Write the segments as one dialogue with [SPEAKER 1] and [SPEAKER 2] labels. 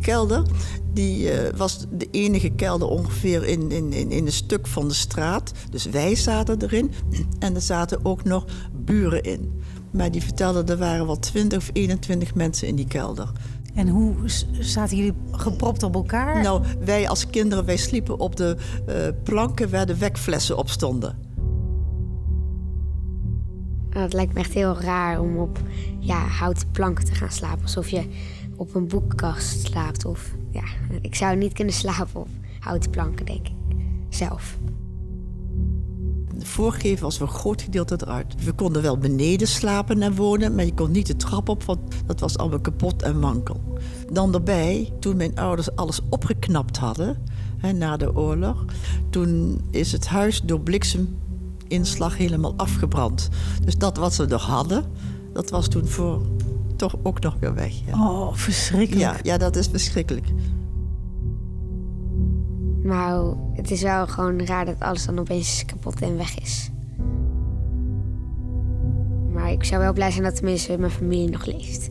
[SPEAKER 1] kelder die, eh, was de enige kelder ongeveer in, in, in, in een stuk van de straat. Dus wij zaten erin en er zaten ook nog buren in. Maar die vertelden er waren wel 20 of 21 mensen in die kelder.
[SPEAKER 2] En hoe zaten jullie gepropt op elkaar?
[SPEAKER 1] Nou, wij als kinderen, wij sliepen op de eh, planken waar de wekflessen op stonden.
[SPEAKER 3] Nou, Het lijkt me echt heel raar om op ja, houten planken te gaan slapen. Alsof je op een boekenkast slaapt. Of, ja, ik zou niet kunnen slapen op houten planken, denk ik. Zelf.
[SPEAKER 1] De voorgevel was voor een groot gedeelte eruit. We konden wel beneden slapen en wonen, maar je kon niet de trap op, want dat was allemaal kapot en wankel. Dan daarbij, toen mijn ouders alles opgeknapt hadden, hè, na de oorlog, toen is het huis door blikseminslag helemaal afgebrand. Dus dat wat ze nog hadden, dat was toen voor toch ook nog weer weg. Ja,
[SPEAKER 2] Oh, verschrikkelijk.
[SPEAKER 1] ja, ja dat is verschrikkelijk.
[SPEAKER 3] Maar het is wel gewoon raar dat alles dan opeens kapot en weg is. Maar ik zou wel blij zijn dat tenminste mijn familie nog leeft.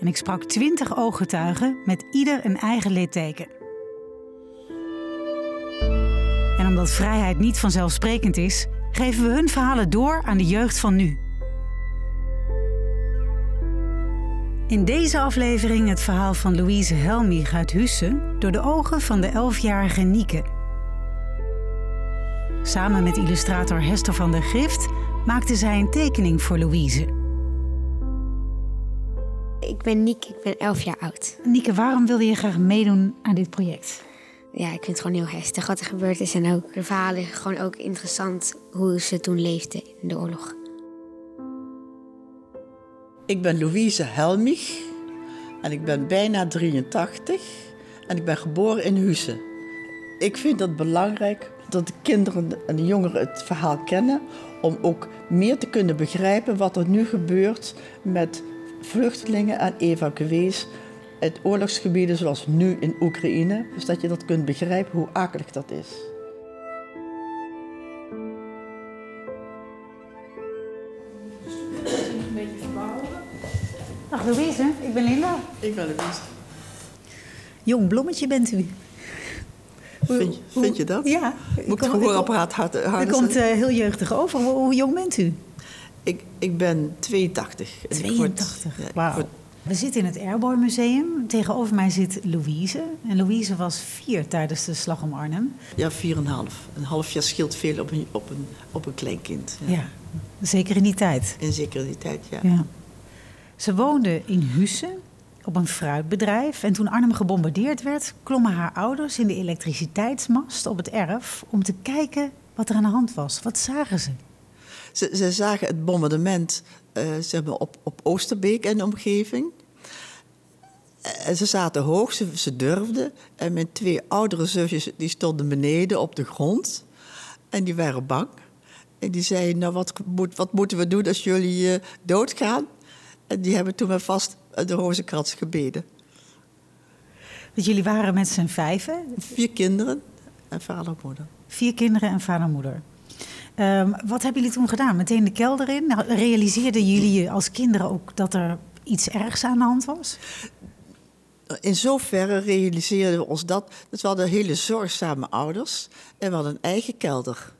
[SPEAKER 2] en ik sprak 20 ooggetuigen met ieder een eigen litteken. En omdat vrijheid niet vanzelfsprekend is, geven we hun verhalen door aan de jeugd van nu. In deze aflevering het verhaal van Louise Helmich uit Husse door de ogen van de 11-jarige Nieke. Samen met illustrator Hester van der Grift maakte zij een tekening voor Louise.
[SPEAKER 3] Ik ben Niek, ik ben 11 jaar oud.
[SPEAKER 2] Nieke, waarom wilde je graag meedoen aan dit project?
[SPEAKER 3] Ja, ik vind het gewoon heel heftig wat er gebeurd is. En ook de verhalen, gewoon ook interessant hoe ze toen leefden in de oorlog.
[SPEAKER 1] Ik ben Louise Helmich en ik ben bijna 83 en ik ben geboren in Husse. Ik vind het belangrijk dat de kinderen en de jongeren het verhaal kennen om ook meer te kunnen begrijpen wat er nu gebeurt met vluchtelingen en evacuees uit oorlogsgebieden zoals nu in Oekraïne. Dus dat je dat kunt begrijpen hoe akelig dat is.
[SPEAKER 2] Dag Louise, ik ben Linda.
[SPEAKER 1] Ik ben Louise.
[SPEAKER 2] Jong bloemetje bent u.
[SPEAKER 1] Vind, je- vind je dat?
[SPEAKER 2] Ja.
[SPEAKER 1] Moet ik het gehoorapparaat hard,
[SPEAKER 2] U
[SPEAKER 1] harder
[SPEAKER 2] komt eh, heel jeugdig over. Hoe, hoe jong bent u?
[SPEAKER 1] Ik, ik ben 82. En ik word-
[SPEAKER 2] 82.
[SPEAKER 1] ja, ik
[SPEAKER 2] Wauw.
[SPEAKER 1] word-
[SPEAKER 2] We zitten in het Airborne Museum. Tegenover mij zit Louise. En Louise was vier tijdens de slag om Arnhem.
[SPEAKER 1] Ja, 4,5. Een half jaar scheelt veel op een, op een, op een kleinkind. Ja.
[SPEAKER 2] Ja, zeker in die tijd.
[SPEAKER 1] In zeker die tijd, ja.
[SPEAKER 2] Ja. Ze woonde in Husse op een fruitbedrijf. En toen Arnhem gebombardeerd werd, klommen haar ouders in de elektriciteitsmast op het erf om te kijken wat er aan de hand was. Wat zagen ze?
[SPEAKER 1] Ze, ze zagen het bombardement eh, zeg maar op, op Oosterbeek en de omgeving. Eh, En ze zaten hoog, ze, ze durfden. En mijn twee oudere zusjes die stonden beneden op de grond. En die waren bang. En die zeiden, nou wat, moet, wat moeten we doen als jullie eh, doodgaan? En die hebben toen maar vast de rozenkrans gebeden.
[SPEAKER 2] Want jullie waren met z'n vijven,
[SPEAKER 1] Vier kinderen en vader en moeder.
[SPEAKER 2] vier kinderen en vader en moeder. Ehm, wat hebben jullie toen gedaan? Meteen de kelder in? Nou, Realiseerden jullie als kinderen ook dat er iets ergs aan de hand was?
[SPEAKER 1] In zoverre realiseerden we ons dat. Dus we hadden hele zorgzame ouders en we hadden een eigen kelder.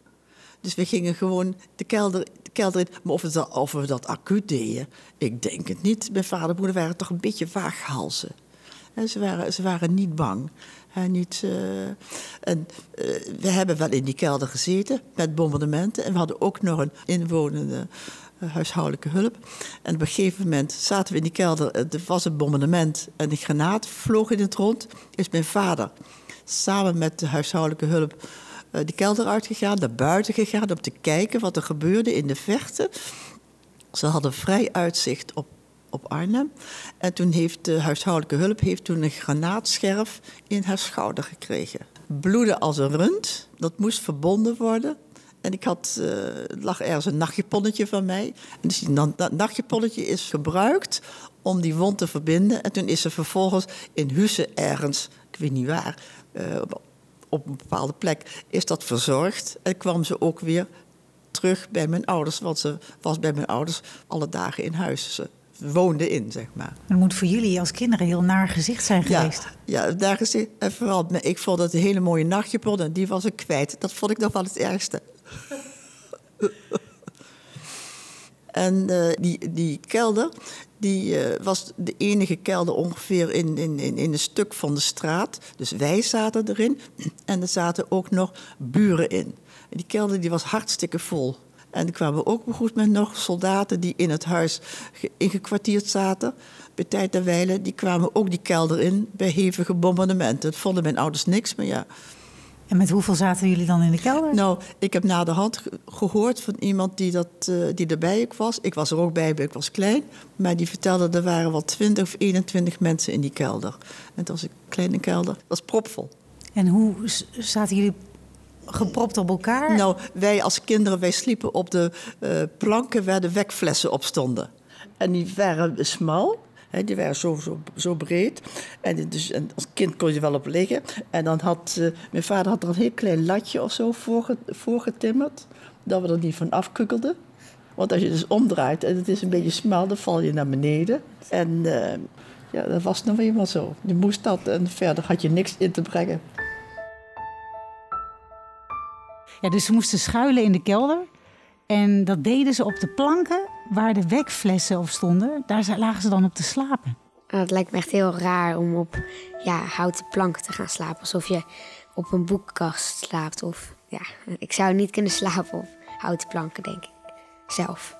[SPEAKER 1] Dus we gingen gewoon de kelder, de kelder in. Maar of we, dat, of dat acuut deden, ik denk het niet. Mijn vader en moeder waren toch een beetje vaaghalzen. En ze, waren, ze waren niet bang. Hè, niet, eh, en, eh, we hebben wel in die kelder gezeten met bombardementen. En we hadden ook nog een inwonende eh, huishoudelijke hulp. En op een gegeven moment zaten we in die kelder. Er was een bombardement en een granaat vloog in het rond. Is mijn vader samen met de huishoudelijke hulp de kelder uitgegaan, naar buiten gegaan om te kijken wat er gebeurde in de vechten. Ze hadden vrij uitzicht op, op Arnhem. En toen heeft de huishoudelijke hulp heeft toen een granaatscherf in haar schouder gekregen. Bloeden als een rund, dat moest verbonden worden. En ik had, uh, lag ergens een nachtjeponnetje van mij. En dus dat nachtjeponnetje is gebruikt om die wond te verbinden. En toen is ze vervolgens in Hussen ergens, ik weet niet waar, uh, op een bepaalde plek, is dat verzorgd. En kwam ze ook weer terug bij mijn ouders. Want ze was bij mijn ouders alle dagen in huis. Woonde in, zeg maar.
[SPEAKER 2] Dat moet voor jullie als kinderen heel naar gezicht zijn geweest.
[SPEAKER 1] Ja, ja naar gezicht. En vooral, ik vond het een hele mooie nachtjepon en die was ik kwijt. Dat vond ik nog wel het ergste. en uh, die, die kelder, die uh, was de enige kelder ongeveer in, in, in, in een stuk van de straat. Dus wij zaten erin en er zaten ook nog buren in. En die kelder die was hartstikke vol. En er kwamen ook op een goed moment nog soldaten die in het huis ingekwartierd zaten. Bij tijd en wijle, die kwamen ook die kelder in bij hevige bombardementen. Dat vonden mijn ouders niks, maar ja,
[SPEAKER 2] en met hoeveel zaten jullie dan in de kelder?
[SPEAKER 1] Nou, ik heb na de hand gehoord van iemand die, dat, uh, die erbij was. Ik was er ook bij, ik was klein. Maar die vertelde er waren wel 20 of 21 mensen in die kelder. En het was een kleine kelder. Dat was propvol.
[SPEAKER 2] En hoe zaten jullie gepropt op elkaar?
[SPEAKER 1] Nou, wij als kinderen, wij sliepen op de uh, planken waar de wekflessen op stonden. En die waren smal die waren zo, zo, zo breed. En, dus, als kind kon je wel op liggen. En dan had uh, mijn vader had er een heel klein latje of zo voorgetimmerd. dat we er niet van afkukkelden. Want als je dus omdraait en het is een beetje smal, dan val je naar beneden. En uh, ja, dat was nog eenmaal zo. Je moest dat en verder had je niks in te brengen.
[SPEAKER 2] Ja, dus ze moesten schuilen in de kelder. En dat deden ze op de planken waar de wekflessen op stonden. Daar lagen ze dan op te slapen.
[SPEAKER 3] Nou, het lijkt me echt heel raar om op ja, houten planken te gaan slapen. Alsof je op een boekkast slaapt. Of, ja, ik zou niet kunnen slapen op houten planken, denk ik. Zelf.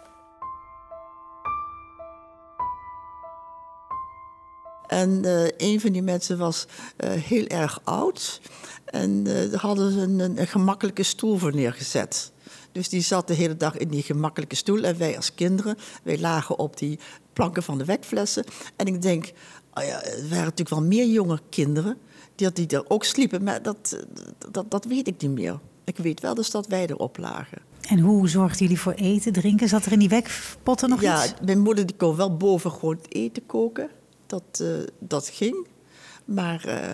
[SPEAKER 1] En uh, een van die mensen was uh, heel erg oud. En uh, daar hadden ze een, een, gemakkelijke stoel voor neergezet. Dus die zat de hele dag in die gemakkelijke stoel. En wij als kinderen, wij lagen op die planken van de wekflessen. En ik denk, oh ja, er waren natuurlijk wel meer jonge kinderen die, die er ook sliepen. Maar dat, dat, dat weet ik niet meer. Ik weet wel dus dat wij erop lagen.
[SPEAKER 2] En hoe zorgden jullie voor eten, drinken? Zat er in die wekpotten nog
[SPEAKER 1] ja,
[SPEAKER 2] iets?
[SPEAKER 1] Ja, mijn moeder die kon wel boven gewoon eten koken. Dat, uh, dat ging. Maar, uh,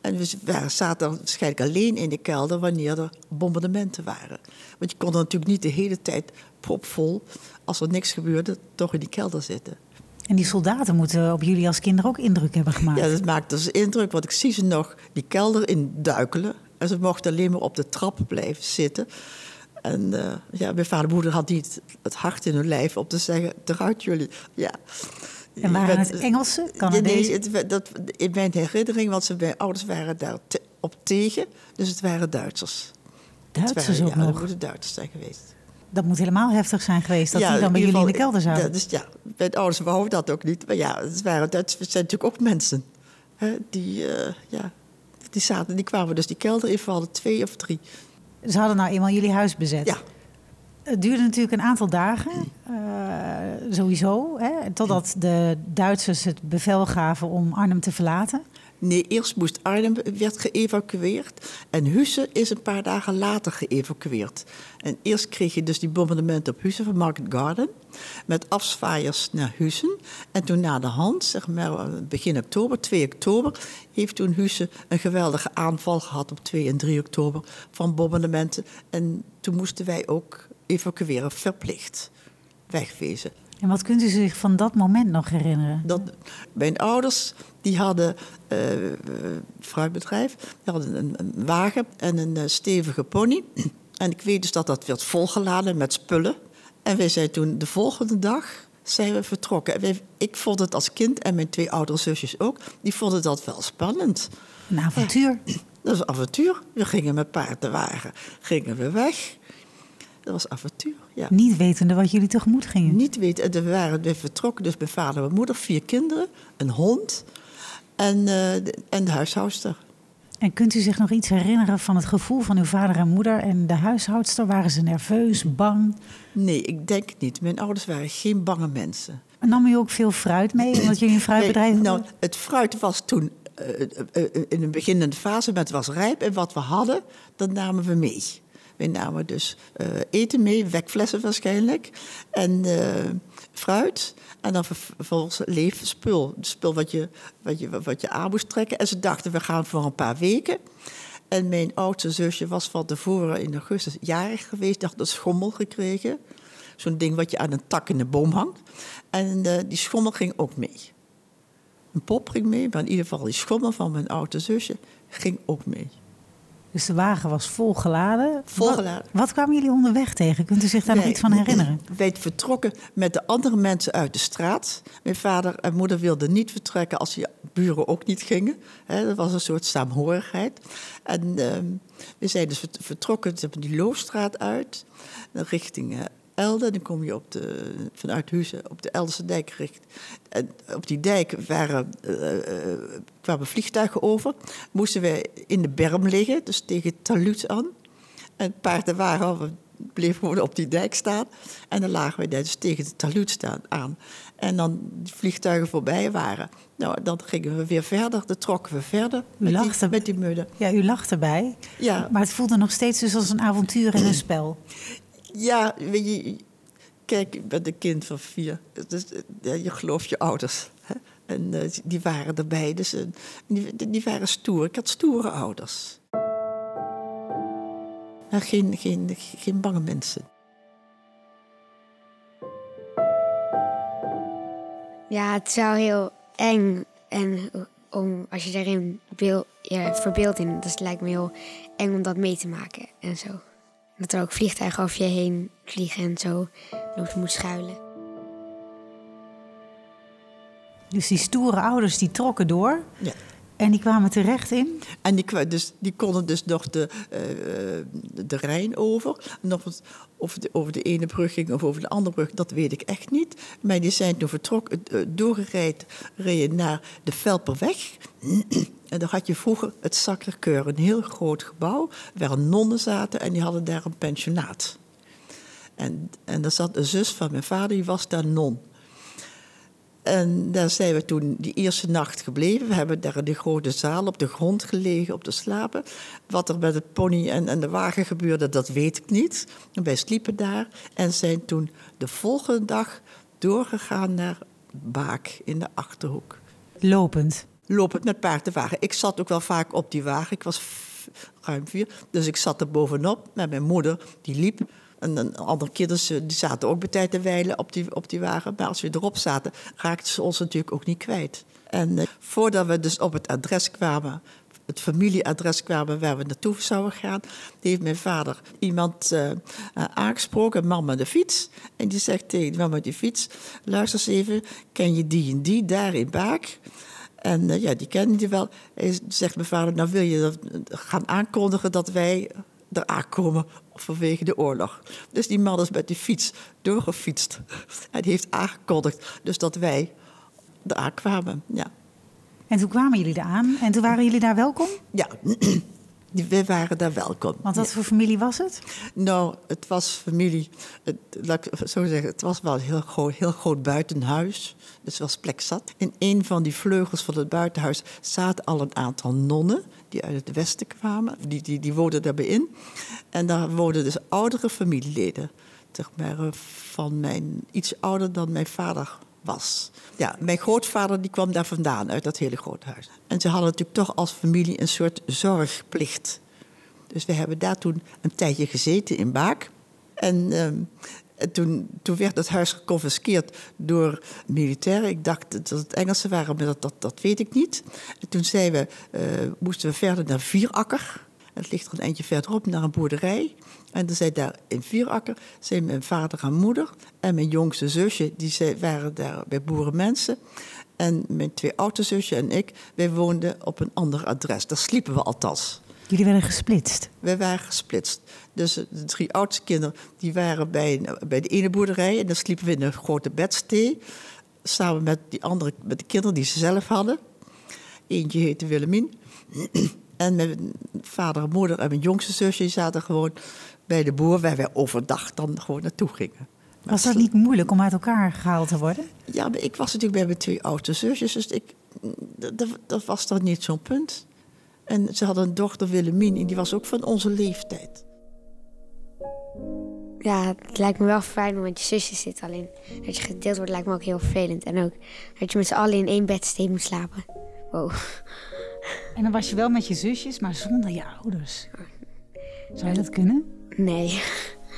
[SPEAKER 1] en we zaten waarschijnlijk alleen in de kelder wanneer er bombardementen waren. Want je kon er natuurlijk niet de hele tijd propvol, als er niks gebeurde, toch in die kelder zitten.
[SPEAKER 2] En die soldaten moeten op jullie als kinderen ook indruk hebben gemaakt.
[SPEAKER 1] Ja, dat maakt dus indruk, want ik zie ze nog die kelder in duikelen. En ze mochten alleen maar op de trap blijven zitten. En uh, ja, mijn vader en moeder had niet het hart in hun lijf om te zeggen: eruit jullie. Ja.
[SPEAKER 2] En waren het Engelse, Canadezen?
[SPEAKER 1] Nee, het, dat, in mijn herinnering, want ze, mijn ouders waren daar te, op tegen. Dus het waren Duitsers.
[SPEAKER 2] Duitsers
[SPEAKER 1] waren,
[SPEAKER 2] ook
[SPEAKER 1] ja,
[SPEAKER 2] nog?
[SPEAKER 1] dat moeten Duitsers zijn geweest.
[SPEAKER 2] Dat moet helemaal heftig zijn geweest, dat die dan bij jullie in de kelder zaten.
[SPEAKER 1] Ja, dus ja, mijn ouders wouden dat ook niet. Maar ja, het waren Duitsers, het zijn natuurlijk ook mensen. Hè, die, uh, ja, die, zaten, die kwamen dus die kelder in, hadden twee of drie.
[SPEAKER 2] Ze hadden nou eenmaal jullie huis bezet?
[SPEAKER 1] Ja.
[SPEAKER 2] Het duurde natuurlijk een aantal dagen, uh, sowieso, hè, totdat de Duitsers het bevel gaven om Arnhem te verlaten.
[SPEAKER 1] Nee, eerst moest Arnhem werd geëvacueerd en Husse is een paar dagen later geëvacueerd. En eerst kreeg je dus die bombardementen op Husse van Market Garden met afzwaaiers naar Hussen. En toen na de hand, zeg maar begin oktober, 2 oktober, heeft toen Husse een geweldige aanval gehad op 2 en 3 oktober van bombardementen. En toen moesten wij ook evacueren, verplicht, wegwezen.
[SPEAKER 2] En wat kunt u zich van dat moment nog herinneren?
[SPEAKER 1] Dat, mijn ouders die hadden uh, fruitbedrijf, die hadden een, een wagen en een uh, stevige pony. En ik weet dus dat dat werd volgeladen met spullen. En wij zijn toen de volgende dag zijn we vertrokken. Wij, ik vond het als kind en mijn twee oudere zusjes ook, die vonden dat wel spannend.
[SPEAKER 2] Een avontuur.
[SPEAKER 1] Ja, dat een avontuur. We gingen met paardenwagen, gingen we weg. dat was avontuur. Ja.
[SPEAKER 2] Niet wetende wat jullie tegemoet gingen.
[SPEAKER 1] Niet weten. En we waren we vertrokken, dus mijn vader en mijn moeder, vier kinderen, een hond en, eh, de, en de huishoudster.
[SPEAKER 2] En kunt u zich nog iets herinneren van het gevoel van uw vader en moeder en de huishoudster? Waren ze nerveus, bang?
[SPEAKER 1] Nee, ik denk niet. Mijn ouders waren geen bange mensen.
[SPEAKER 2] Nam u ook veel fruit mee, omdat jullie een fruitbedrijf
[SPEAKER 1] Nee,
[SPEAKER 2] hadden?
[SPEAKER 1] nou, het fruit was toen eh, eh, eh, in een beginnende fase, maar het was rijp. En wat we hadden, dat namen we mee. We namen dus eh, eten mee, wekflessen waarschijnlijk. En eh, fruit. En dan ver- vervolgens levensspul. Spul wat je, wat, je, wat je aan moest trekken. En ze dachten, we gaan voor een paar weken. En mijn oudste zusje was van tevoren in augustus jarig geweest. Had een schommel gekregen. Zo'n ding wat je aan een tak in de boom hangt. En eh, die schommel ging ook mee. Een pop ging mee, maar in ieder geval die schommel van mijn oude zusje ging ook mee.
[SPEAKER 2] Dus de wagen was volgeladen.
[SPEAKER 1] Volgeladen.
[SPEAKER 2] Wat, wat kwamen jullie onderweg tegen? Kunt u zich daar nog iets van herinneren?
[SPEAKER 1] Wij vertrokken met de andere mensen uit de straat. Mijn vader en moeder wilden niet vertrekken als die buren ook niet gingen. Dat was een soort saamhorigheid. En ehm, we zijn dus vert- vertrokken zeg maar, die Loofstraat uit, richting eh, Elde. Dan kom je op de, vanuit Huizen op de Eldese dijk gericht. En op die dijk waren, eh, eh, kwamen vliegtuigen over. Moesten wij in de berm liggen, dus tegen het taluut aan. En paarden waren, we bleven gewoon op die dijk staan. En dan lagen wij dus tegen de taluut staan aan. En dan die vliegtuigen voorbij waren. Nou, dan gingen we weer verder, dan trokken we verder met die,
[SPEAKER 2] lachte-
[SPEAKER 1] met die mudden.
[SPEAKER 2] Ja, u lacht erbij.
[SPEAKER 1] Ja.
[SPEAKER 2] Maar het voelde nog steeds dus als een avontuur en een spel.
[SPEAKER 1] Ja, weet je, kijk, ik ben een kind van vier. Dus, ja, je gelooft je ouders. Hè? En eh, die waren erbij, dus eh, die, die waren stoer. Ik had stoere ouders. Maar geen, geen, geen bange mensen.
[SPEAKER 3] Ja, het wel heel eng. En om, als je daarin beel, je verbeeldt in, dat lijkt me heel eng om dat mee te maken en zo. Dat er ook vliegtuigen over je heen vliegen en zo. Dat je moet schuilen.
[SPEAKER 2] Dus die stoere ouders die trokken door.
[SPEAKER 1] Ja.
[SPEAKER 2] En die kwamen terecht in.
[SPEAKER 1] En die, kwa- dus, die konden dus nog de, eh, eh, de Rijn over. En of het of de, over de ene brug ging of over de andere brug, dat weet ik echt niet. Maar die zijn toen vertrokken, uh, doorgereden naar de Velperweg. En daar had je vroeger het Sacré-Cœur, een heel groot gebouw... waar nonnen zaten en die hadden daar een pensionaat. En, en daar zat een zus van mijn vader, die was daar non. En daar zijn we toen die eerste nacht gebleven. We hebben daar in de grote zaal op de grond gelegen, op de slapen. Wat er met het pony en, en de wagen gebeurde, dat weet ik niet. En wij sliepen daar en zijn toen de volgende dag doorgegaan naar Baak in de Achterhoek.
[SPEAKER 2] Lopend.
[SPEAKER 1] Lopend met paard en wagen. Ik zat ook wel vaak op die wagen. Ik was ruim vier, dus ik zat er bovenop met mijn moeder. Die liep. En een andere kinderen ze- die zaten ook bij tijd te wijlen op die, op die wagen. Maar als we erop zaten, raakten ze ons natuurlijk ook niet kwijt. En eh, voordat we dus op het adres kwamen, het familieadres kwamen waar we naartoe zouden gaan, heeft mijn vader iemand eh, eh, aangesproken, een man met de fiets. En die zegt tegen die man met die fiets, luister eens even, ken je die en die daar in Baak? En eh, ja, die kende die wel. En zegt mijn vader, nou wil je dat gaan aankondigen dat wij er aankomen vanwege de oorlog. Dus die man is met die fiets doorgefietst. En die heeft aangekondigd dus dat wij eraan kwamen. Ja,
[SPEAKER 2] En toen kwamen jullie eraan. En toen waren jullie daar welkom?
[SPEAKER 1] ja. Wij waren daar welkom.
[SPEAKER 2] Want wat voor familie was het?
[SPEAKER 1] Nou, het was familie. Het, laat ik zo zeggen, het was wel een heel groot, heel groot buitenhuis. Dus er was plek zat. In een van die vleugels van het buitenhuis zaten al een aantal nonnen. die uit het westen kwamen. Die, die, die woonden daarbij in. En daar woonden dus oudere familieleden. Zeg maar eh, van mijn. iets ouder dan mijn vader was. Ja, mijn grootvader die kwam daar vandaan, uit dat hele grote huis. En ze hadden natuurlijk toch als familie een soort zorgplicht. Dus we hebben daar toen een tijdje gezeten in Baak. En ehm, en toen, toen werd het huis geconfiskeerd door militairen. Ik dacht dat het Engelsen waren, maar dat, dat, weet ik niet. En toen zijn we, eh, moesten we verder naar Vierakker. Het ligt er een eindje verderop, naar een boerderij. En dan zijn daar in Vierakker zijn mijn vader en moeder... en mijn jongste zusje, die waren daar bij boerenmensen. En mijn twee oudste zusje en ik, wij woonden op een ander adres. Daar sliepen we althans.
[SPEAKER 2] Jullie werden gesplitst?
[SPEAKER 1] Wij waren gesplitst. Dus de drie oudste kinderen die waren bij, bij de ene boerderij. En dan sliepen we in een grote bedstee. Samen met, die andere, met de kinderen die ze zelf hadden. Eentje heette Willemien. En mijn vader en moeder en mijn jongste zusje zaten gewoon bij de boer... waar wij overdag dan gewoon naartoe gingen.
[SPEAKER 2] Was dat niet moeilijk om uit elkaar gehaald te worden?
[SPEAKER 1] Ja, maar ik was natuurlijk bij mijn twee oudste zusjes. Dus ik, dat, dat was dan niet zo'n punt. En ze hadden een dochter, Willemien, en die was ook van onze leeftijd.
[SPEAKER 3] Ja, het lijkt me wel fijn, want je zusje zit alleen. Dat je gedeeld wordt lijkt me ook heel vervelend. En ook dat je met z'n allen in één bedstee moet slapen. Wow.
[SPEAKER 2] En dan was je wel met je zusjes, maar zonder je ouders. Zou je dat kunnen?
[SPEAKER 3] Nee,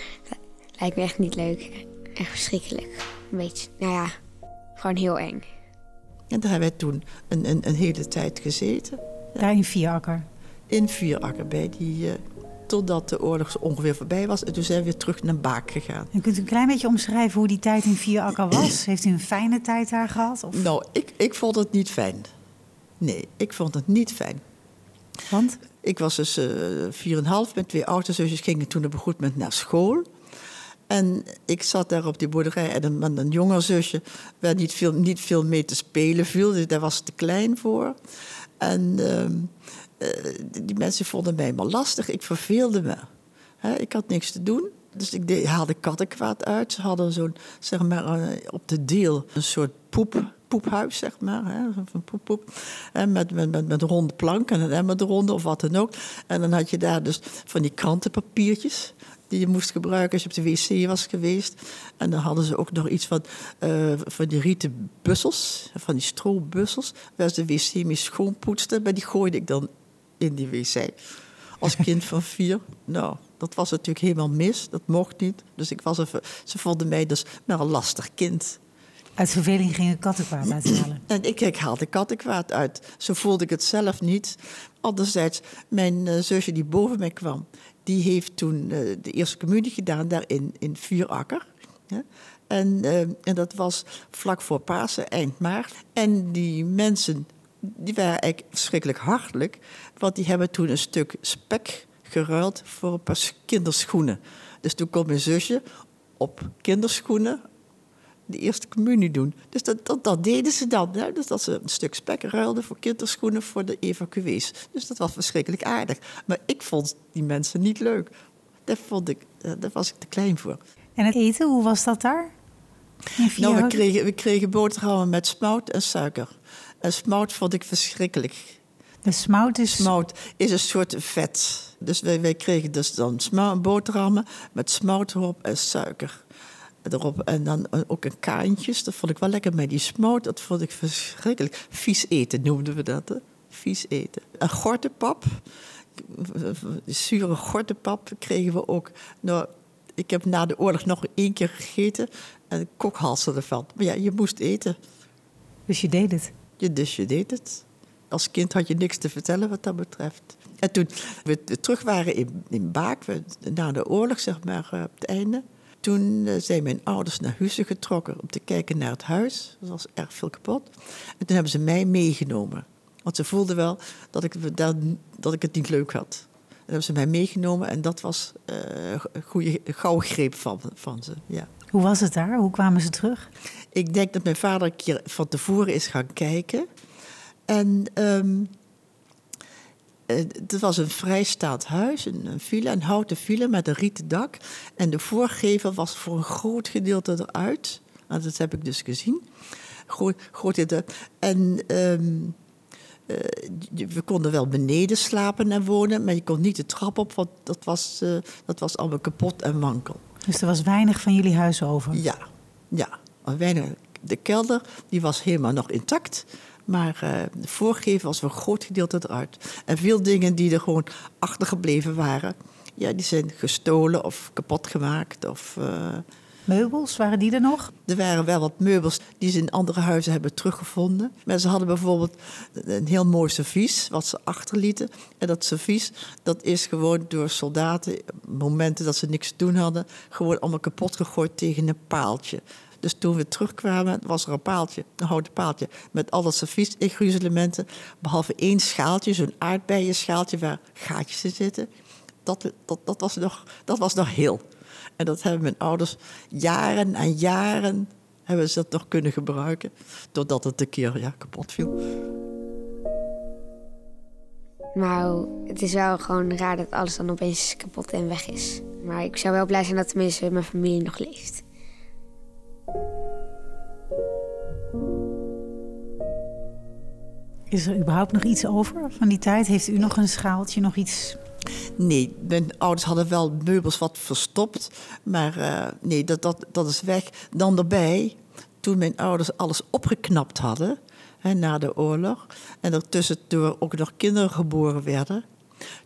[SPEAKER 3] lijkt me echt niet leuk. Echt verschrikkelijk. Een beetje, nou ja, gewoon heel eng.
[SPEAKER 1] En daar hebben wij toen een, een, een hele tijd gezeten.
[SPEAKER 2] Daar in Vierakker?
[SPEAKER 1] In Vierakker, bij die, uh, totdat de oorlog ongeveer voorbij was. En toen zijn we weer terug naar Baak gegaan.
[SPEAKER 2] En kunt u een klein beetje omschrijven hoe die tijd in Vierakker was? Heeft u een fijne tijd daar gehad? Of?
[SPEAKER 1] Nou, ik, ik vond het niet fijn. Nee, ik vond het niet fijn.
[SPEAKER 2] Want?
[SPEAKER 1] Ik was dus uh, 4,5. Mijn twee oudste zusjes gingen toen op een goed moment naar school. En ik zat daar op die boerderij en een, een jonger zusje... waar niet veel, niet veel mee te spelen viel. Dus daar was te klein voor. En uh, uh, die mensen vonden mij maar lastig. Ik verveelde me. Ik had niks te doen. Dus ik haalde kattenkwaad uit. Ze hadden zo'n, zeg maar, uh, op de deel een soort poep, poephuis, zeg maar. Hè, van poep, poep. En met, met, met, ronde planken en een emmer eronder of wat dan ook. En dan had je daar dus van die krantenpapiertjes die je moest gebruiken als je op de wc was geweest. En dan hadden ze ook nog iets van, uh, van die rieten bussels, van die strobussels, waar ze de wc mee schoonpoetsten. Maar die gooide ik dan in die wc. Als kind van vier. Nou, dat was natuurlijk helemaal mis. Dat mocht niet. Dus ik was even, ze vonden mij dus maar een lastig kind.
[SPEAKER 2] Uit verveling ging ik kattenkwaad uithalen.
[SPEAKER 1] En ik, ik haalde kattenkwaad uit. Zo voelde ik het zelf niet. Anderzijds, mijn uh, zusje die boven mij kwam... die heeft toen uh, de eerste communie gedaan daar in, in Vuurakker. En, uh, en dat was vlak voor Pasen, eind maart. En die mensen die waren eigenlijk verschrikkelijk hartelijk... want die hebben toen een stuk spek geruild voor een paar kinderschoenen. Dus toen kon mijn zusje op kinderschoenen de eerste communie doen. Dus dat, dat, dat deden ze dan. Hè? Dus dat ze een stuk spek ruilden voor kinderschoenen voor de evacuees. Dus dat was verschrikkelijk aardig. Maar ik vond die mensen niet leuk. Daar, vond ik, daar was ik te klein voor.
[SPEAKER 2] En het eten, hoe was dat daar?
[SPEAKER 1] Nou, we kregen, we kregen boterhammen met smout en suiker. En smout vond ik verschrikkelijk.
[SPEAKER 2] De smout is...
[SPEAKER 1] Smout is een soort vet. Dus wij, wij kregen dus dan smout, boterhammen met smout erop en suiker erop. En dan ook een kaantjes. Dat vond ik wel lekker. Maar die smoot, dat vond ik verschrikkelijk. Vies eten noemden we dat. Hè? Vies eten. Een gortenpap. Zure gortenpap kregen we ook. Nou, ik heb na de oorlog nog één keer gegeten. En kokhalsen ervan. Maar ja, je moest eten.
[SPEAKER 2] Dus je deed het?
[SPEAKER 1] Dus je deed het. Als kind had je niks te vertellen wat dat betreft. En toen we terug waren in, in Baak, na de oorlog zeg maar, op het einde toen zijn mijn ouders naar Hussen getrokken om te kijken naar het huis. Er was erg veel kapot. En toen hebben ze mij meegenomen. Want ze voelden wel dat ik, dat, dat ik het niet leuk had. En hebben ze mij meegenomen en dat was uh, een goede gauwgreep van, van ze. Ja.
[SPEAKER 2] Hoe was het daar? Hoe kwamen ze terug?
[SPEAKER 1] Ik denk dat mijn vader een keer van tevoren is gaan kijken. En um, het was een vrijstaand huis, een, een villa, een houten villa met een rieten dak. En de voorgevel was voor een groot gedeelte eruit. Nou, dat heb ik dus gezien. Groot, groot. En um, uh, we konden wel beneden slapen en wonen, maar je kon niet de trap op, want dat was, uh, dat was allemaal kapot en wankel.
[SPEAKER 2] Dus er was weinig van jullie huis over?
[SPEAKER 1] Ja, ja. Weinig. De kelder die was helemaal nog intact. Maar uh, de voorgevel was een groot gedeelte eruit. En veel dingen die er gewoon achtergebleven waren, ja, die zijn gestolen of kapot gemaakt. Of, uh,
[SPEAKER 2] meubels, waren die er nog?
[SPEAKER 1] Er waren wel wat meubels die ze in andere huizen hebben teruggevonden. Maar ze hadden bijvoorbeeld een heel mooi servies wat ze achterlieten. En dat servies, dat is gewoon door soldaten, momenten dat ze niks te doen hadden, gewoon allemaal kapot gegooid tegen een paaltje. Dus toen we terugkwamen, was er een paaltje, een houten paaltje, met al dat servies-gruzelementen. Behalve één schaaltje, zo'n aardbeienschaaltje waar gaatjes in zitten. Dat, dat, dat, was nog, dat was nog heel. En dat hebben mijn ouders jaren en jaren hebben ze dat nog kunnen gebruiken. Totdat het een keer ja, kapot viel.
[SPEAKER 3] Maar het is wel gewoon raar dat alles dan opeens kapot en weg is. Maar ik zou wel blij zijn dat tenminste mijn familie nog leeft.
[SPEAKER 2] Is er überhaupt nog iets over van die tijd? Heeft u nog een schaaltje, nog iets?
[SPEAKER 1] Nee, mijn ouders hadden wel meubels wat verstopt. Maar uh, nee, dat, dat, dat is weg. Dan erbij, toen mijn ouders alles opgeknapt hadden hè, na de oorlog. En er tussendoor ook nog kinderen geboren werden.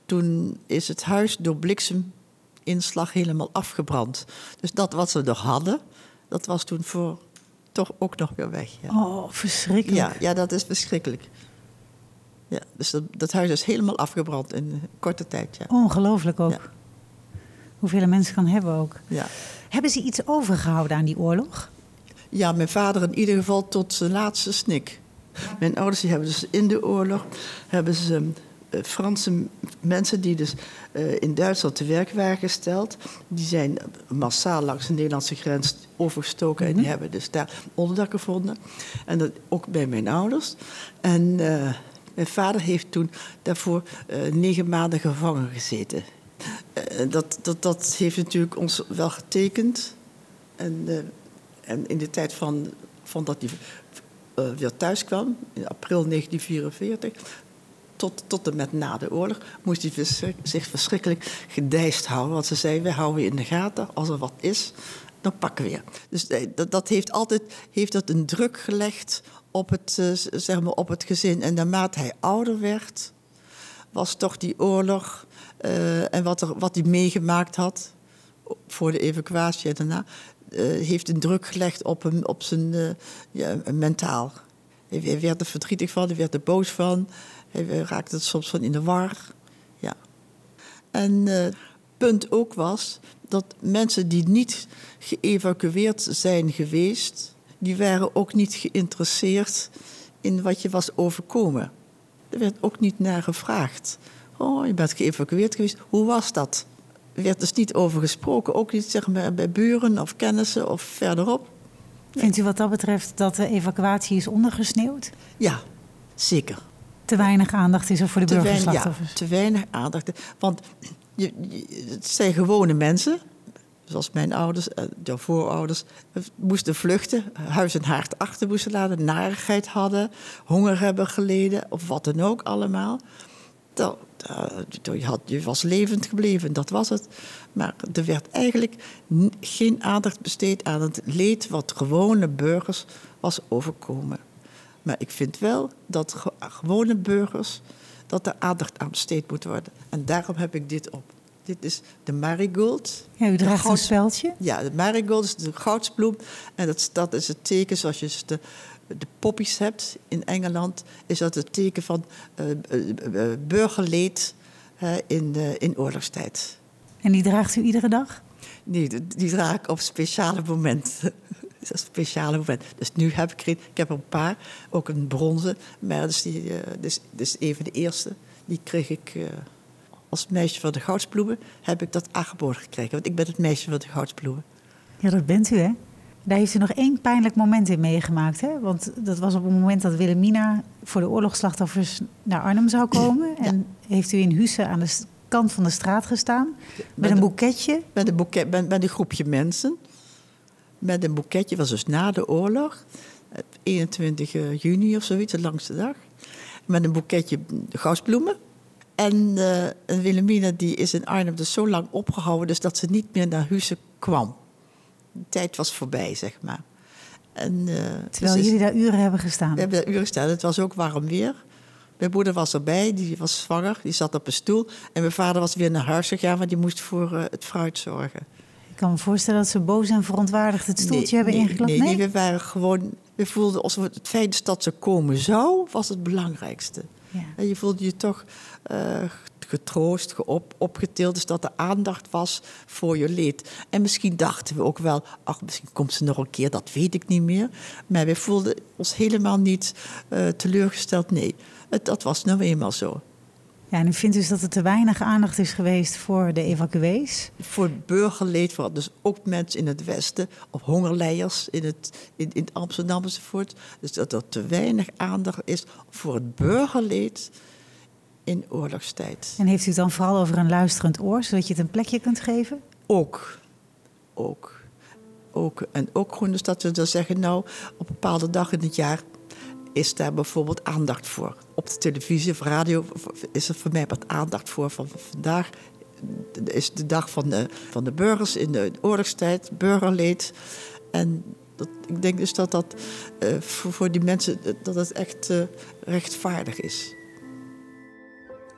[SPEAKER 1] Toen is het huis door blikseminslag helemaal afgebrand. Dus dat wat ze nog hadden, dat was toen voor toch ook nog weer weg. Ja.
[SPEAKER 2] Oh, verschrikkelijk.
[SPEAKER 1] Ja, ja, dat is verschrikkelijk. Ja, dus dat, dat huis is helemaal afgebrand in korte tijd. Ja.
[SPEAKER 2] Ongelooflijk ook.
[SPEAKER 1] Ja.
[SPEAKER 2] Hoeveel een mens kan hebben ook.
[SPEAKER 1] Ja.
[SPEAKER 2] Hebben ze iets overgehouden aan die oorlog?
[SPEAKER 1] ja, mijn vader in ieder geval tot zijn laatste snik. Mijn ouders die hebben dus in de oorlog hebben ze Franse mensen die dus uh, in Duitsland te werk waren gesteld, die zijn massaal langs de Nederlandse grens overgestoken en die hebben dus daar onderdak gevonden. En dat ook bij mijn ouders. En uh, mijn vader heeft toen daarvoor negen maanden gevangen gezeten. dat, dat, dat heeft natuurlijk ons wel getekend. En, en in de tijd van, van dat hij uh, weer thuis kwam, in april 1944, tot, tot en met na de oorlog, moest hij zich verschrikkelijk gedijst houden. Want ze zei, wij houden in de gaten, als er wat is, dan pakken we je. Dus dat, dat heeft altijd heeft dat een druk gelegd op het, uh, zeg maar op het gezin. En naarmate hij ouder werd, was toch die oorlog uh, en wat, wat hij meegemaakt had voor de evacuatie en daarna, heeft een druk gelegd op hem, op zijn ja, mentaal. Hij werd er verdrietig van, hij werd er boos van. Hij raakte soms van in de war. Ja. En uh, punt ook was dat mensen die niet geëvacueerd zijn geweest, die waren ook niet geïnteresseerd in wat je was overkomen. Er werd ook niet naar gevraagd. Oh, je bent geëvacueerd geweest. Hoe was dat? Er werd dus niet over gesproken. Ook niet zeg maar, bij buren of kennissen of verderop.
[SPEAKER 2] Vindt u wat dat betreft dat de evacuatie is ondergesneeuwd?
[SPEAKER 1] Ja, zeker.
[SPEAKER 2] Te weinig aandacht is er voor de
[SPEAKER 1] te
[SPEAKER 2] burgerslachtoffers?
[SPEAKER 1] Ja, te weinig aandacht. Want je, je, het zijn gewone mensen, zoals mijn ouders, jouw voorouders, moesten vluchten, huis en haard achter moesten laten, narigheid hadden, honger hebben geleden of wat dan ook allemaal. Dat, uh, je, had, je was levend gebleven, dat was het. Maar er werd eigenlijk geen aandacht besteed aan het leed wat gewone burgers was overkomen. Maar ik vind wel dat ge gewone burgers, dat er aandacht aan besteed moet worden. En daarom heb ik dit op. Dit is de marigold.
[SPEAKER 2] Ja, u draagt een speldje?
[SPEAKER 1] Ja, de marigold is de goudsbloem. En dat, dat is het teken zoals je de, de poppies hebt in Engeland, is dat het teken van uh, uh, burgerleed uh, in, in oorlogstijd.
[SPEAKER 2] En die draagt u iedere dag?
[SPEAKER 1] Nee, die, die draag ik op speciale momenten. Dat is een speciale moment. Dus nu heb ik er een, ik heb er een paar, ook een bronzen, maar dat is, die, dus, dus even de eerste. Die kreeg ik als meisje van de goudsbloemen, heb ik dat aangeboden gekregen. Want ik ben het meisje van de goudsbloemen.
[SPEAKER 2] Ja, dat bent u, hè? Daar heeft u nog één pijnlijk moment in meegemaakt. Hè? Want dat was op het moment dat Wilhelmina voor de oorlogsslachtoffers naar Arnhem zou komen. Ja. En heeft u in Husse aan de kant van de straat gestaan. Met, met een boeketje.
[SPEAKER 1] Met een, boeket, met, met een groepje mensen. Met een boeketje, was dus na de oorlog. 21 juni of zoiets, de langste dag. Met een boeketje goudsbloemen. En uh, Wilhelmina die is in Arnhem dus zo lang opgehouden... Dus dat ze niet meer naar Husse kwam de tijd was voorbij, zeg maar. En, uh,
[SPEAKER 2] Terwijl dus jullie daar uren hebben gestaan?
[SPEAKER 1] We hebben daar uren gestaan. Het was ook warm weer. Mijn moeder was erbij, die was zwanger, die zat op een stoel. En mijn vader was weer naar huis gegaan, want die moest voor uh, het fruit zorgen.
[SPEAKER 2] Ik kan me voorstellen dat ze boos en verontwaardigd het stoeltje
[SPEAKER 1] nee,
[SPEAKER 2] hebben ingeklapt.
[SPEAKER 1] Nee, nee, we waren gewoon... We voelden alsof het feit dat ze komen zou, was het belangrijkste.
[SPEAKER 2] Ja.
[SPEAKER 1] En je voelde je toch eh, getroost, geop, opgetild. Dus dat er aandacht was voor je leed. En misschien dachten we ook wel, ach, misschien komt ze nog een keer, dat weet ik niet meer. Maar we voelden ons helemaal niet eh, teleurgesteld. Nee, het, dat was nou eenmaal zo.
[SPEAKER 2] Ja, en u vindt dus dat er te weinig aandacht is geweest voor de evacuees?
[SPEAKER 1] Voor het burgerleed, voor dus ook mensen in het Westen, of hongerleiers in, het, in, in Amsterdam enzovoort. Dus dat er te weinig aandacht is voor het burgerleed in oorlogstijd.
[SPEAKER 2] En heeft u het dan vooral over een luisterend oor, zodat je het een plekje kunt geven?
[SPEAKER 1] Ook. Ook. ook. En ook gewoon dus dat we dan zeggen, nou, op een bepaalde dag in het jaar is daar bijvoorbeeld aandacht voor. Op de televisie of radio is er voor mij wat aandacht voor. Van vandaag is de dag van de, van de burgers in de oorlogstijd, burgerleed. En dat, ik denk dus dat dat uh, voor, voor, die mensen dat het echt uh, rechtvaardig is.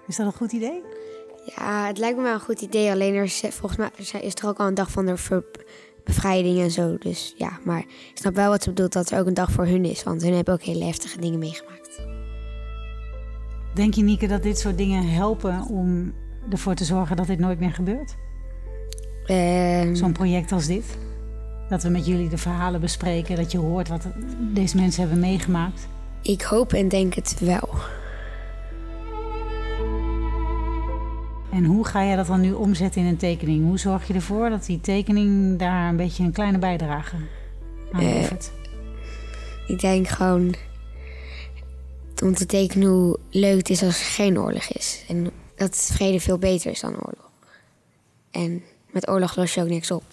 [SPEAKER 2] Is dat een goed idee?
[SPEAKER 3] Ja, het lijkt me wel een goed idee. Alleen er is, volgens mij is er ook al een dag van de bevrijding en zo. Dus ja, maar ik snap wel wat ze bedoelt dat er ook een dag voor hun is. Want hun hebben ook hele heftige dingen meegemaakt.
[SPEAKER 2] Denk je, Nieke, dat dit soort dingen helpen om ervoor te zorgen dat dit nooit meer gebeurt?
[SPEAKER 3] Um,
[SPEAKER 2] Zo'n project als dit? Dat we met jullie de verhalen bespreken, dat je hoort wat deze mensen hebben meegemaakt?
[SPEAKER 3] Ik hoop en denk het wel.
[SPEAKER 2] En hoe ga je dat dan nu omzetten in een tekening? Hoe zorg je ervoor dat die tekening daar een beetje een kleine bijdrage aan levert?
[SPEAKER 3] Uh, ik denk gewoon om te tekenen hoe leuk het is als er geen oorlog is. En dat vrede veel beter is dan oorlog. En met oorlog los je ook niks op.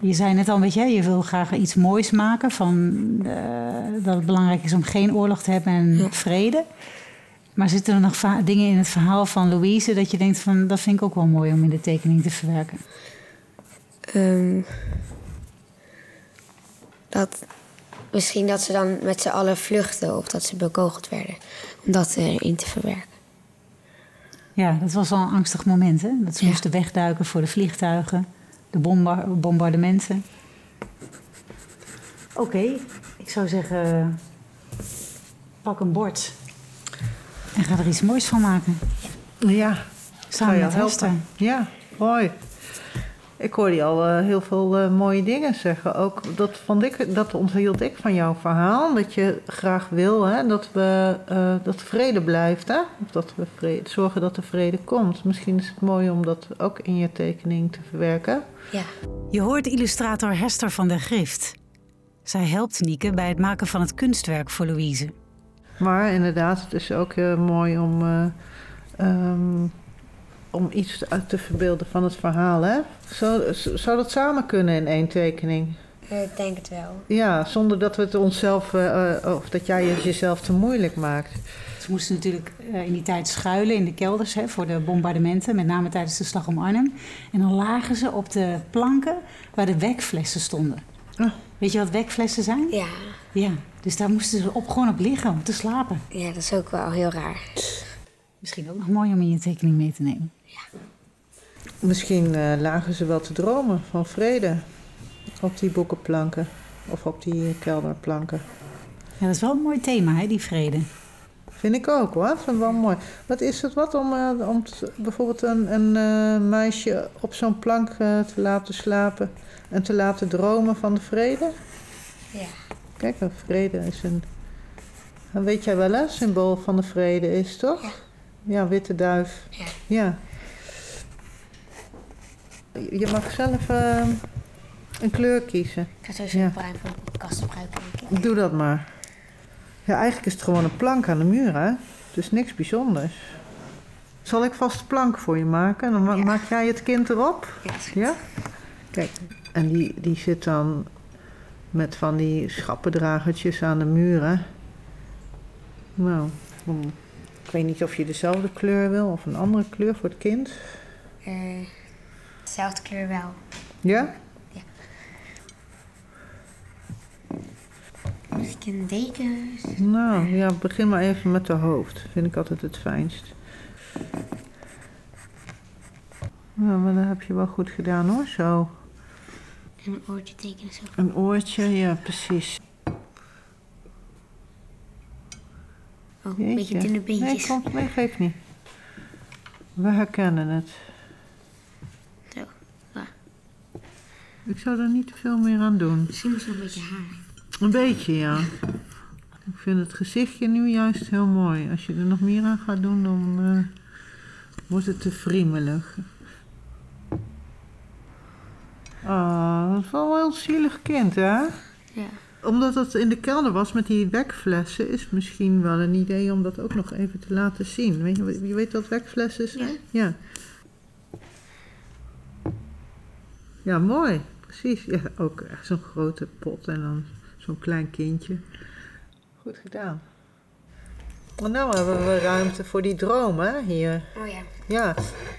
[SPEAKER 2] Je zei net al, weet je, je wil graag iets moois maken van uh, dat het belangrijk is om geen oorlog te hebben en ja. vrede. Maar zitten er nog dingen in het verhaal van Louise dat je denkt van dat vind ik ook wel mooi om in de tekening te verwerken?
[SPEAKER 3] Um, dat misschien dat ze dan met z'n allen vluchten of dat ze bekogeld werden. Om dat erin te verwerken.
[SPEAKER 2] Ja, dat was wel een angstig moment, hè? Dat ze ja. moesten wegduiken voor de vliegtuigen, de bomba bombardementen. Oké, okay, ik zou zeggen, pak een bord en ga er iets moois van maken.
[SPEAKER 4] Ja,
[SPEAKER 2] samen met Hester.
[SPEAKER 4] Ja, mooi. Ik hoorde je al uh, heel veel uh, mooie dingen zeggen. Ook dat, vond ik, dat onthield ik van jouw verhaal. Dat je graag wil hè, dat, we, uh, dat vrede blijft. Hè? Of dat we vrede, zorgen dat er vrede komt. Misschien is het mooi om dat ook in je tekening te verwerken.
[SPEAKER 3] Ja.
[SPEAKER 2] Je hoort illustrator Hester van der Grift. Zij helpt Nieke bij het maken van het kunstwerk voor Louise.
[SPEAKER 4] Maar inderdaad, het is ook heel mooi om, uh, um, om iets te verbeelden van het verhaal. Hè? Zou, zou dat samen kunnen in één tekening?
[SPEAKER 3] Ik denk het wel.
[SPEAKER 4] Ja, zonder dat we het onszelf, uh, of dat jij het jezelf te moeilijk maakt.
[SPEAKER 2] Ze moesten natuurlijk uh, in die tijd schuilen in de kelders hè, voor de bombardementen, met name tijdens de slag om Arnhem. En dan lagen ze op de planken waar de wekflessen stonden.
[SPEAKER 4] Oh.
[SPEAKER 2] Weet je wat wekflessen zijn?
[SPEAKER 3] Ja.
[SPEAKER 2] Ja, dus daar moesten ze op, gewoon op liggen om te slapen.
[SPEAKER 3] Ja, dat is ook wel heel raar.
[SPEAKER 2] Misschien ook nog mooi om in je tekening mee te nemen.
[SPEAKER 3] Ja.
[SPEAKER 4] Misschien uh, lagen ze wel te dromen van vrede op die boekenplanken of op die kelderplanken.
[SPEAKER 2] Ja, dat is wel een mooi thema, hè, die vrede.
[SPEAKER 4] Vind ik ook hoor, vind wel mooi. Wat is het wat om, uh, om te, bijvoorbeeld een, een uh, meisje op zo'n plank uh, te laten slapen en te laten dromen van de vrede?
[SPEAKER 3] Ja.
[SPEAKER 4] Kijk, een vrede is een. Weet jij wel, hè? Symbool van de vrede is toch?
[SPEAKER 3] Ja,
[SPEAKER 4] ja witte duif.
[SPEAKER 3] Ja.
[SPEAKER 4] ja. Je mag zelf een kleur kiezen.
[SPEAKER 3] Ik ga sowieso
[SPEAKER 4] Ja.
[SPEAKER 3] een bruin voor de kast gebruiken.
[SPEAKER 4] Doe dat maar. Ja, eigenlijk is het gewoon een plank aan de muur, hè? Het is niks bijzonders. Zal ik vast een plank voor je maken? Dan ma-
[SPEAKER 3] Ja.
[SPEAKER 4] maak jij het kind erop?
[SPEAKER 3] Ja.
[SPEAKER 4] Ja? Kijk, en die, die zit dan met van die schappendragertjes aan de muren. Nou, hmm, ik weet niet of je dezelfde kleur wil of een andere kleur voor het kind.
[SPEAKER 3] Eh, dezelfde kleur wel.
[SPEAKER 4] Ja?
[SPEAKER 3] Misschien een deken.
[SPEAKER 4] Nou, ja, begin maar even met de hoofd. Vind ik altijd het fijnst. Nou, maar dat heb je wel goed gedaan hoor, zo.
[SPEAKER 3] En een oortje tekenen zo.
[SPEAKER 4] Een oortje, ja, precies.
[SPEAKER 3] Oh, een beetje dunne
[SPEAKER 4] Nee,
[SPEAKER 3] beentjes.
[SPEAKER 4] komt, nee, geeft niet. We herkennen het.
[SPEAKER 3] Zo. Ja.
[SPEAKER 4] Ik zou er niet veel meer aan doen.
[SPEAKER 3] Misschien nog een beetje haar.
[SPEAKER 4] Een beetje, ja. Ik vind het gezichtje nu juist heel mooi. Als je er nog meer aan gaat doen, dan eh, wordt het te friemelig. Ah, dat is wel een heel zielig kind, hè?
[SPEAKER 3] Ja.
[SPEAKER 4] Omdat het in de kelder was met die wekflessen, is misschien wel een idee om dat ook nog even te laten zien. Weet je, je weet wat wekflessen zijn? Ja. Ja, mooi. Precies. Ja, ook echt zo'n grote pot en dan zo'n klein kindje. Goed gedaan. Maar nou hebben we ruimte voor die droom, hè, hier.
[SPEAKER 3] Oh ja.
[SPEAKER 4] Ja.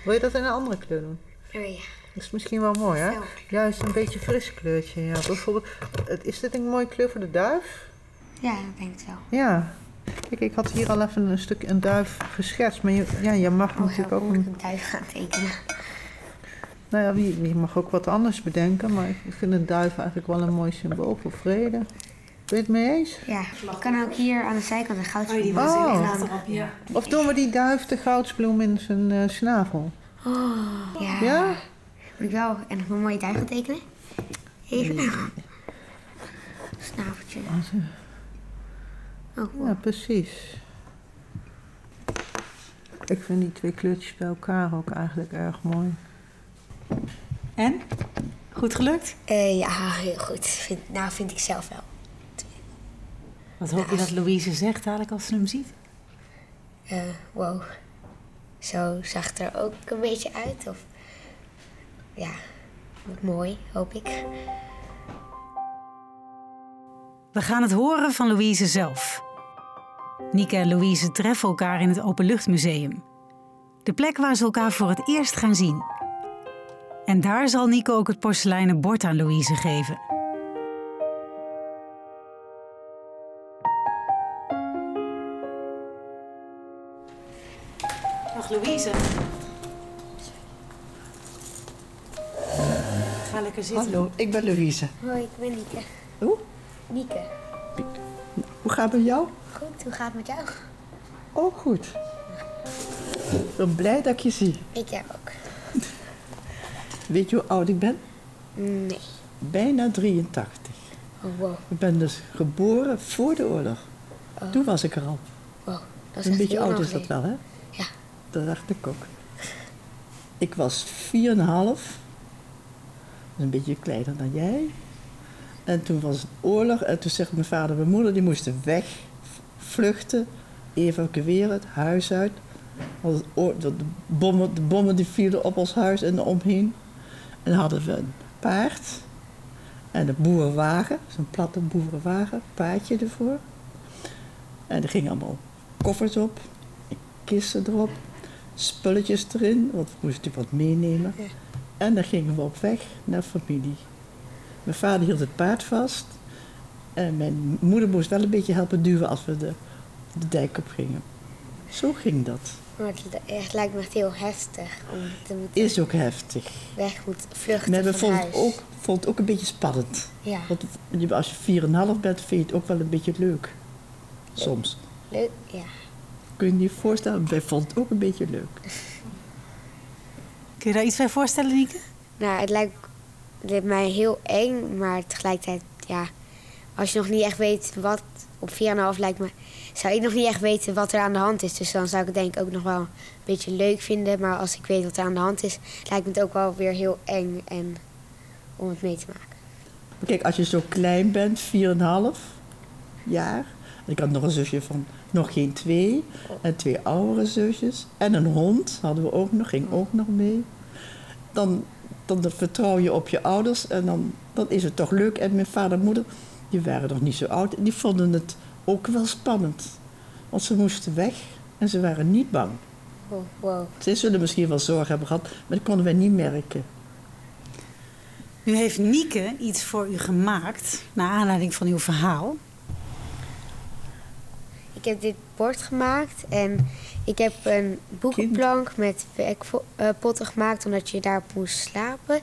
[SPEAKER 4] Wil je dat in een andere kleur doen?
[SPEAKER 3] Oh ja.
[SPEAKER 4] Dat is misschien wel mooi, hè? Juist een beetje fris kleurtje, ja. Bijvoorbeeld, het- is dit een mooie kleur voor de duif?
[SPEAKER 3] Ja, dat denk ik wel.
[SPEAKER 4] Ja. Kijk, ik had hier al even een stuk een duif geschetst, maar je, ja, je mag
[SPEAKER 3] Oh,
[SPEAKER 4] natuurlijk ook
[SPEAKER 3] ik
[SPEAKER 4] een,
[SPEAKER 3] een duif gaan tekenen.
[SPEAKER 4] nou ja, je, je mag ook wat anders bedenken, maar ik vind een duif eigenlijk wel een mooi symbool voor vrede. Ben je het mee eens?
[SPEAKER 3] Ja, ik kan ook hier aan de zijkant een
[SPEAKER 2] Oh,
[SPEAKER 3] dan-
[SPEAKER 2] achterop, ja.
[SPEAKER 4] Of doen we die duif de goudsbloem in zijn eh, snavel?
[SPEAKER 3] Oh, ja.
[SPEAKER 4] Ja?
[SPEAKER 3] Moet ik wel en nog een mooie duif gaan tekenen? Even. Snaveltje. Oh.
[SPEAKER 4] Ja, precies. Ik vind die twee kleurtjes bij elkaar ook eigenlijk erg mooi.
[SPEAKER 2] En? Goed gelukt?
[SPEAKER 3] Eh, ja, heel goed. Vind, nou, vind ik zelf wel.
[SPEAKER 2] Wat hoop je dat Louise zegt dadelijk als ze hem ziet?
[SPEAKER 3] Eh, wow. Zo zag het er ook een beetje uit. Of ja, wordt mooi, hoop ik.
[SPEAKER 2] We gaan het horen van Louise zelf. Nieke en Louise treffen elkaar in het Openluchtmuseum. De plek waar ze elkaar voor het eerst gaan zien. En daar zal Nieke ook het porseleinen bord aan Louise geven. Dag Louise. Ga lekker zitten.
[SPEAKER 1] Hallo, ik ben Louise.
[SPEAKER 3] Hoi, ik ben Nieke.
[SPEAKER 1] Hoe?
[SPEAKER 3] Nieke.
[SPEAKER 1] Hoe gaat het met jou?
[SPEAKER 3] Goed, hoe gaat het met jou?
[SPEAKER 1] Oh, goed. Ik ben blij dat ik je zie.
[SPEAKER 3] Ik jou ook.
[SPEAKER 1] Weet je hoe oud ik ben?
[SPEAKER 3] Nee.
[SPEAKER 1] Bijna 83.
[SPEAKER 3] Oh, wow.
[SPEAKER 1] Ik ben dus geboren voor de oorlog. Toen was ik er al.
[SPEAKER 3] Wow. Dat is
[SPEAKER 1] Een
[SPEAKER 3] echt
[SPEAKER 1] beetje oud is dat wel, hè?
[SPEAKER 3] Ja.
[SPEAKER 1] Dat dacht ik ook. Ik was 4,5. Een beetje kleiner dan jij. En toen was het oorlog. En toen zegt mijn vader en mijn moeder, die moesten weg. Vluchten. Evacueren, het huis uit. Want de bommen, de bommen die vielen op ons huis en omheen. En dan hadden we een paard. En een boerenwagen. Zo'n platte boerenwagen. Paardje ervoor. En er gingen allemaal koffers op. Kisten erop. Spulletjes erin. Want we moesten natuurlijk wat meenemen. En dan gingen we op weg naar familie. Mijn vader hield het paard vast. En mijn moeder moest wel een beetje helpen duwen als we de, de dijk op gingen. Zo ging dat.
[SPEAKER 3] Maar het lijkt me echt heel heftig om te moeten
[SPEAKER 1] Is ook heftig.
[SPEAKER 3] weg moeten vluchten
[SPEAKER 1] Maar we vonden het ook, vond het ook een beetje spannend.
[SPEAKER 3] Ja,
[SPEAKER 1] Want als je 4,5 bent, vind je het ook wel een beetje leuk. Soms.
[SPEAKER 3] leuk. Ja.
[SPEAKER 1] Kun je je voorstellen? Wij vonden het ook een beetje leuk.
[SPEAKER 2] Kun je daar iets bij voorstellen, Nieke?
[SPEAKER 3] Nou, het lijkt, het lijkt mij heel eng, maar tegelijkertijd, ja, als je nog niet echt weet wat op 4,5 lijkt me, zou ik nog niet echt weten wat er aan de hand is. Dus dan zou ik het denk ik ook nog wel een beetje leuk vinden. Maar als ik weet wat er aan de hand is, lijkt me het ook wel weer heel eng en om het mee te maken.
[SPEAKER 1] Kijk, als je zo klein bent, 4,5 jaar. Ik had nog een zusje van nog geen twee. En twee oudere zusjes. En een hond hadden we ook nog, ging ook nog mee. Dan, dan vertrouw je op je ouders en dan, dan is het toch leuk. En mijn vader en moeder, die waren nog niet zo oud. En die vonden het ook wel spannend. Want ze moesten weg en ze waren niet bang.
[SPEAKER 3] Oh, wow.
[SPEAKER 1] Ze zullen misschien wel zorg hebben gehad, maar dat konden wij niet merken.
[SPEAKER 2] Nu heeft Nieke iets voor u gemaakt, naar aanleiding van uw verhaal.
[SPEAKER 3] Ik heb dit bord gemaakt en ik heb een boekenplank met werkpotten gemaakt omdat je daarop moest slapen.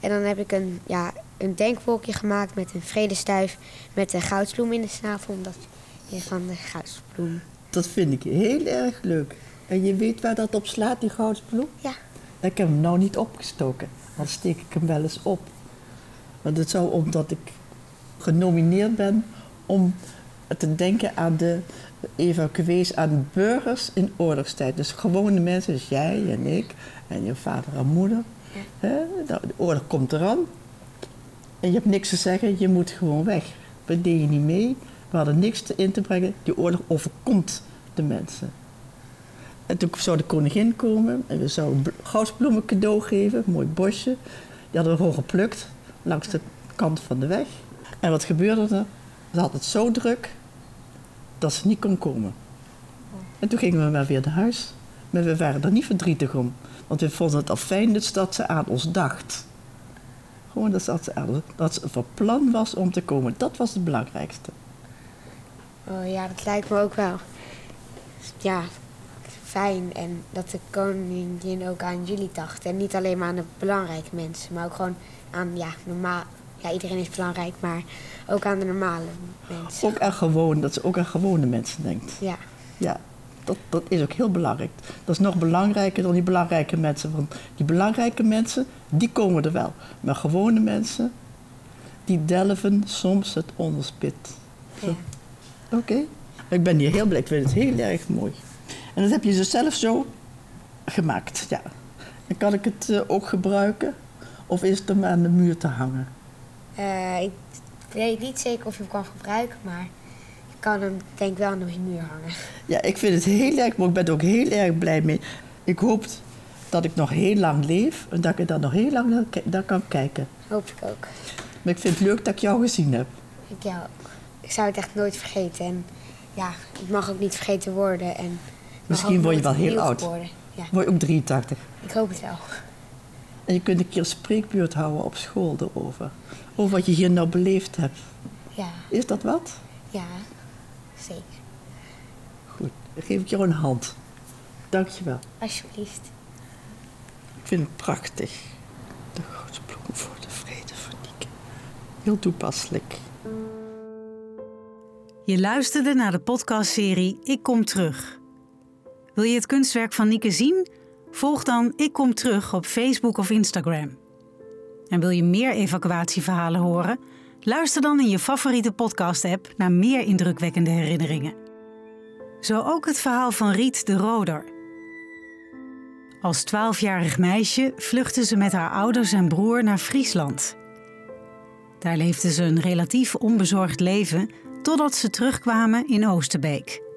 [SPEAKER 3] En dan heb ik een, ja, een denkwolkje gemaakt met een vredesduif met een goudsbloem in de snavel omdat je van de goudsbloem
[SPEAKER 1] Dat vind ik heel erg leuk. En je weet waar dat op slaat, die goudsbloem?
[SPEAKER 3] Ja.
[SPEAKER 1] Ik heb hem nou niet opgestoken. Dan steek ik hem wel eens op. Want het zou omdat ik genomineerd ben om te denken aan de evacuees, aan burgers in oorlogstijd. Dus gewone mensen, dus jij en ik en je vader en moeder. Hè? Nou, de oorlog komt eraan. En je hebt niks te zeggen, je moet gewoon weg. We deden niet mee, we hadden niks te in te brengen. Die oorlog overkomt de mensen. En toen zou de koningin komen en we zouden bl- goudsbloemen cadeau geven, een mooi bosje. Die hadden we gewoon geplukt langs de kant van de weg. En wat gebeurde er? Ze had het zo druk dat ze niet kon komen. En toen gingen we maar weer naar huis. Maar we waren er niet verdrietig om. Want we vonden het al fijn dus dat ze aan ons dacht. Gewoon dat ze, aan dat ze van plan was om te komen. Dat was het belangrijkste.
[SPEAKER 3] Oh ja, dat lijkt me ook wel. Ja, fijn. En dat de koningin ook aan jullie dacht. En niet alleen maar aan de belangrijke mensen, maar ook gewoon aan, ja, normaal. Ja, iedereen is belangrijk, maar ook aan de normale mensen.
[SPEAKER 1] Ook aan gewoon, dat ze ook aan gewone mensen denkt.
[SPEAKER 3] Ja,
[SPEAKER 1] Ja, dat, dat is ook heel belangrijk. Dat is nog belangrijker dan die belangrijke mensen. Want die belangrijke mensen, die komen er wel. Maar gewone mensen, die delven soms het onderspit.
[SPEAKER 3] ja.
[SPEAKER 1] Oké. Ik ben hier heel blij. Ik vind het heel erg mooi. En dat heb je dus zelf zo gemaakt. Ja. En kan ik het eh, ook gebruiken? Of is het om aan de muur te hangen?
[SPEAKER 3] Eh, ik weet niet zeker of je hem kan gebruiken, maar je kan hem denk ik wel aan de muur hangen.
[SPEAKER 1] Ja, ik vind het heel erg mooi. Ik ben er ook heel erg blij mee. Ik hoop dat ik nog heel lang leef en dat ik er nog heel lang naar, kan kijken.
[SPEAKER 3] Hoop ik ook.
[SPEAKER 1] Maar ik vind het leuk dat ik jou gezien heb.
[SPEAKER 3] Ik, ja, ik zou het echt nooit vergeten. En ja, het mag ook niet vergeten worden. En
[SPEAKER 1] Misschien
[SPEAKER 3] ook
[SPEAKER 1] word je wel heel oud.
[SPEAKER 3] Worden. Ja,
[SPEAKER 1] Word je ook 83.
[SPEAKER 3] ik hoop het wel.
[SPEAKER 1] En je kunt een keer een spreekbeurt houden op school erover. Over wat je hier nou beleefd hebt.
[SPEAKER 3] Ja,
[SPEAKER 1] Is dat wat?
[SPEAKER 3] ja, zeker.
[SPEAKER 1] Goed. Dan geef ik jou een hand. Dank je wel.
[SPEAKER 3] Alsjeblieft.
[SPEAKER 1] Ik vind het prachtig. De grote bloem voor de vrede van Nieke. Heel toepasselijk.
[SPEAKER 2] Je luisterde naar de podcastserie Ik Kom Terug. Wil je het kunstwerk van Nieke zien? Volg dan Ik Kom Terug op Facebook of Instagram. En wil je meer evacuatieverhalen horen? Luister dan in je favoriete podcast-app naar meer indrukwekkende herinneringen. Zo ook het verhaal van Riet de Roder. Als twaalfjarig meisje vluchtte ze met haar ouders en broer naar Friesland. Daar leefde ze een relatief onbezorgd leven totdat ze terugkwamen in Oosterbeek.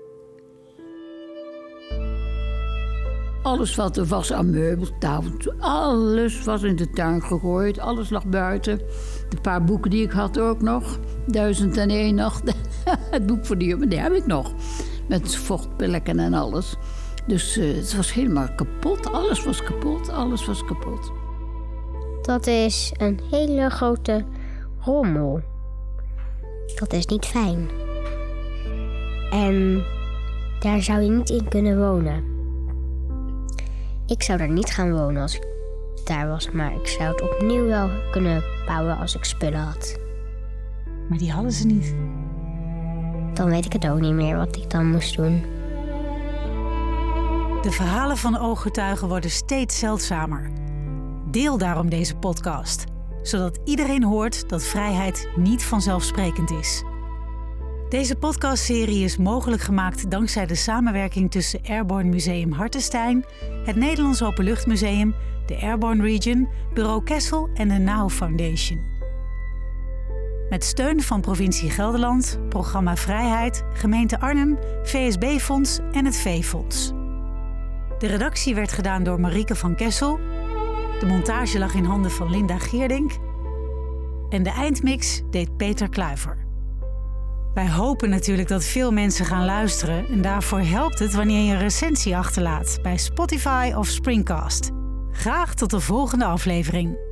[SPEAKER 5] Alles wat er was aan meubeltafel, alles was in de tuin gegooid. Alles lag buiten. De paar boeken die ik had ook nog. Duizend en één nacht. Het boek voor die jongen, die heb ik nog. Met vochtpillekken en alles. Dus eh, het was helemaal kapot. Alles was kapot. Alles was kapot.
[SPEAKER 6] Dat is een hele grote rommel. Dat is niet fijn. En daar zou je niet in kunnen wonen. Ik zou daar niet gaan wonen als ik daar was, maar ik zou het opnieuw wel kunnen bouwen als ik spullen had.
[SPEAKER 2] Maar die hadden ze niet.
[SPEAKER 6] Dan weet ik het ook niet meer wat ik dan moest doen.
[SPEAKER 2] De verhalen van ooggetuigen worden steeds zeldzamer. Deel daarom deze podcast, zodat iedereen hoort dat vrijheid niet vanzelfsprekend is. Deze podcastserie is mogelijk gemaakt dankzij de samenwerking tussen Airborne Museum Hartenstein, het Nederlands Openluchtmuseum, de Airborne Region, Bureau Kessel en de NOW Foundation. Met steun van provincie Gelderland, Programma Vrijheid, gemeente Arnhem, VSB-fonds en het V-fonds. De redactie werd gedaan door Marieke van Kessel. De montage lag in handen van Linda Geerdink. En de eindmix deed Peter Kluiver. Wij hopen natuurlijk dat veel mensen gaan luisteren en daarvoor helpt het wanneer je een recensie achterlaat bij Spotify of Springcast. Graag tot de volgende aflevering.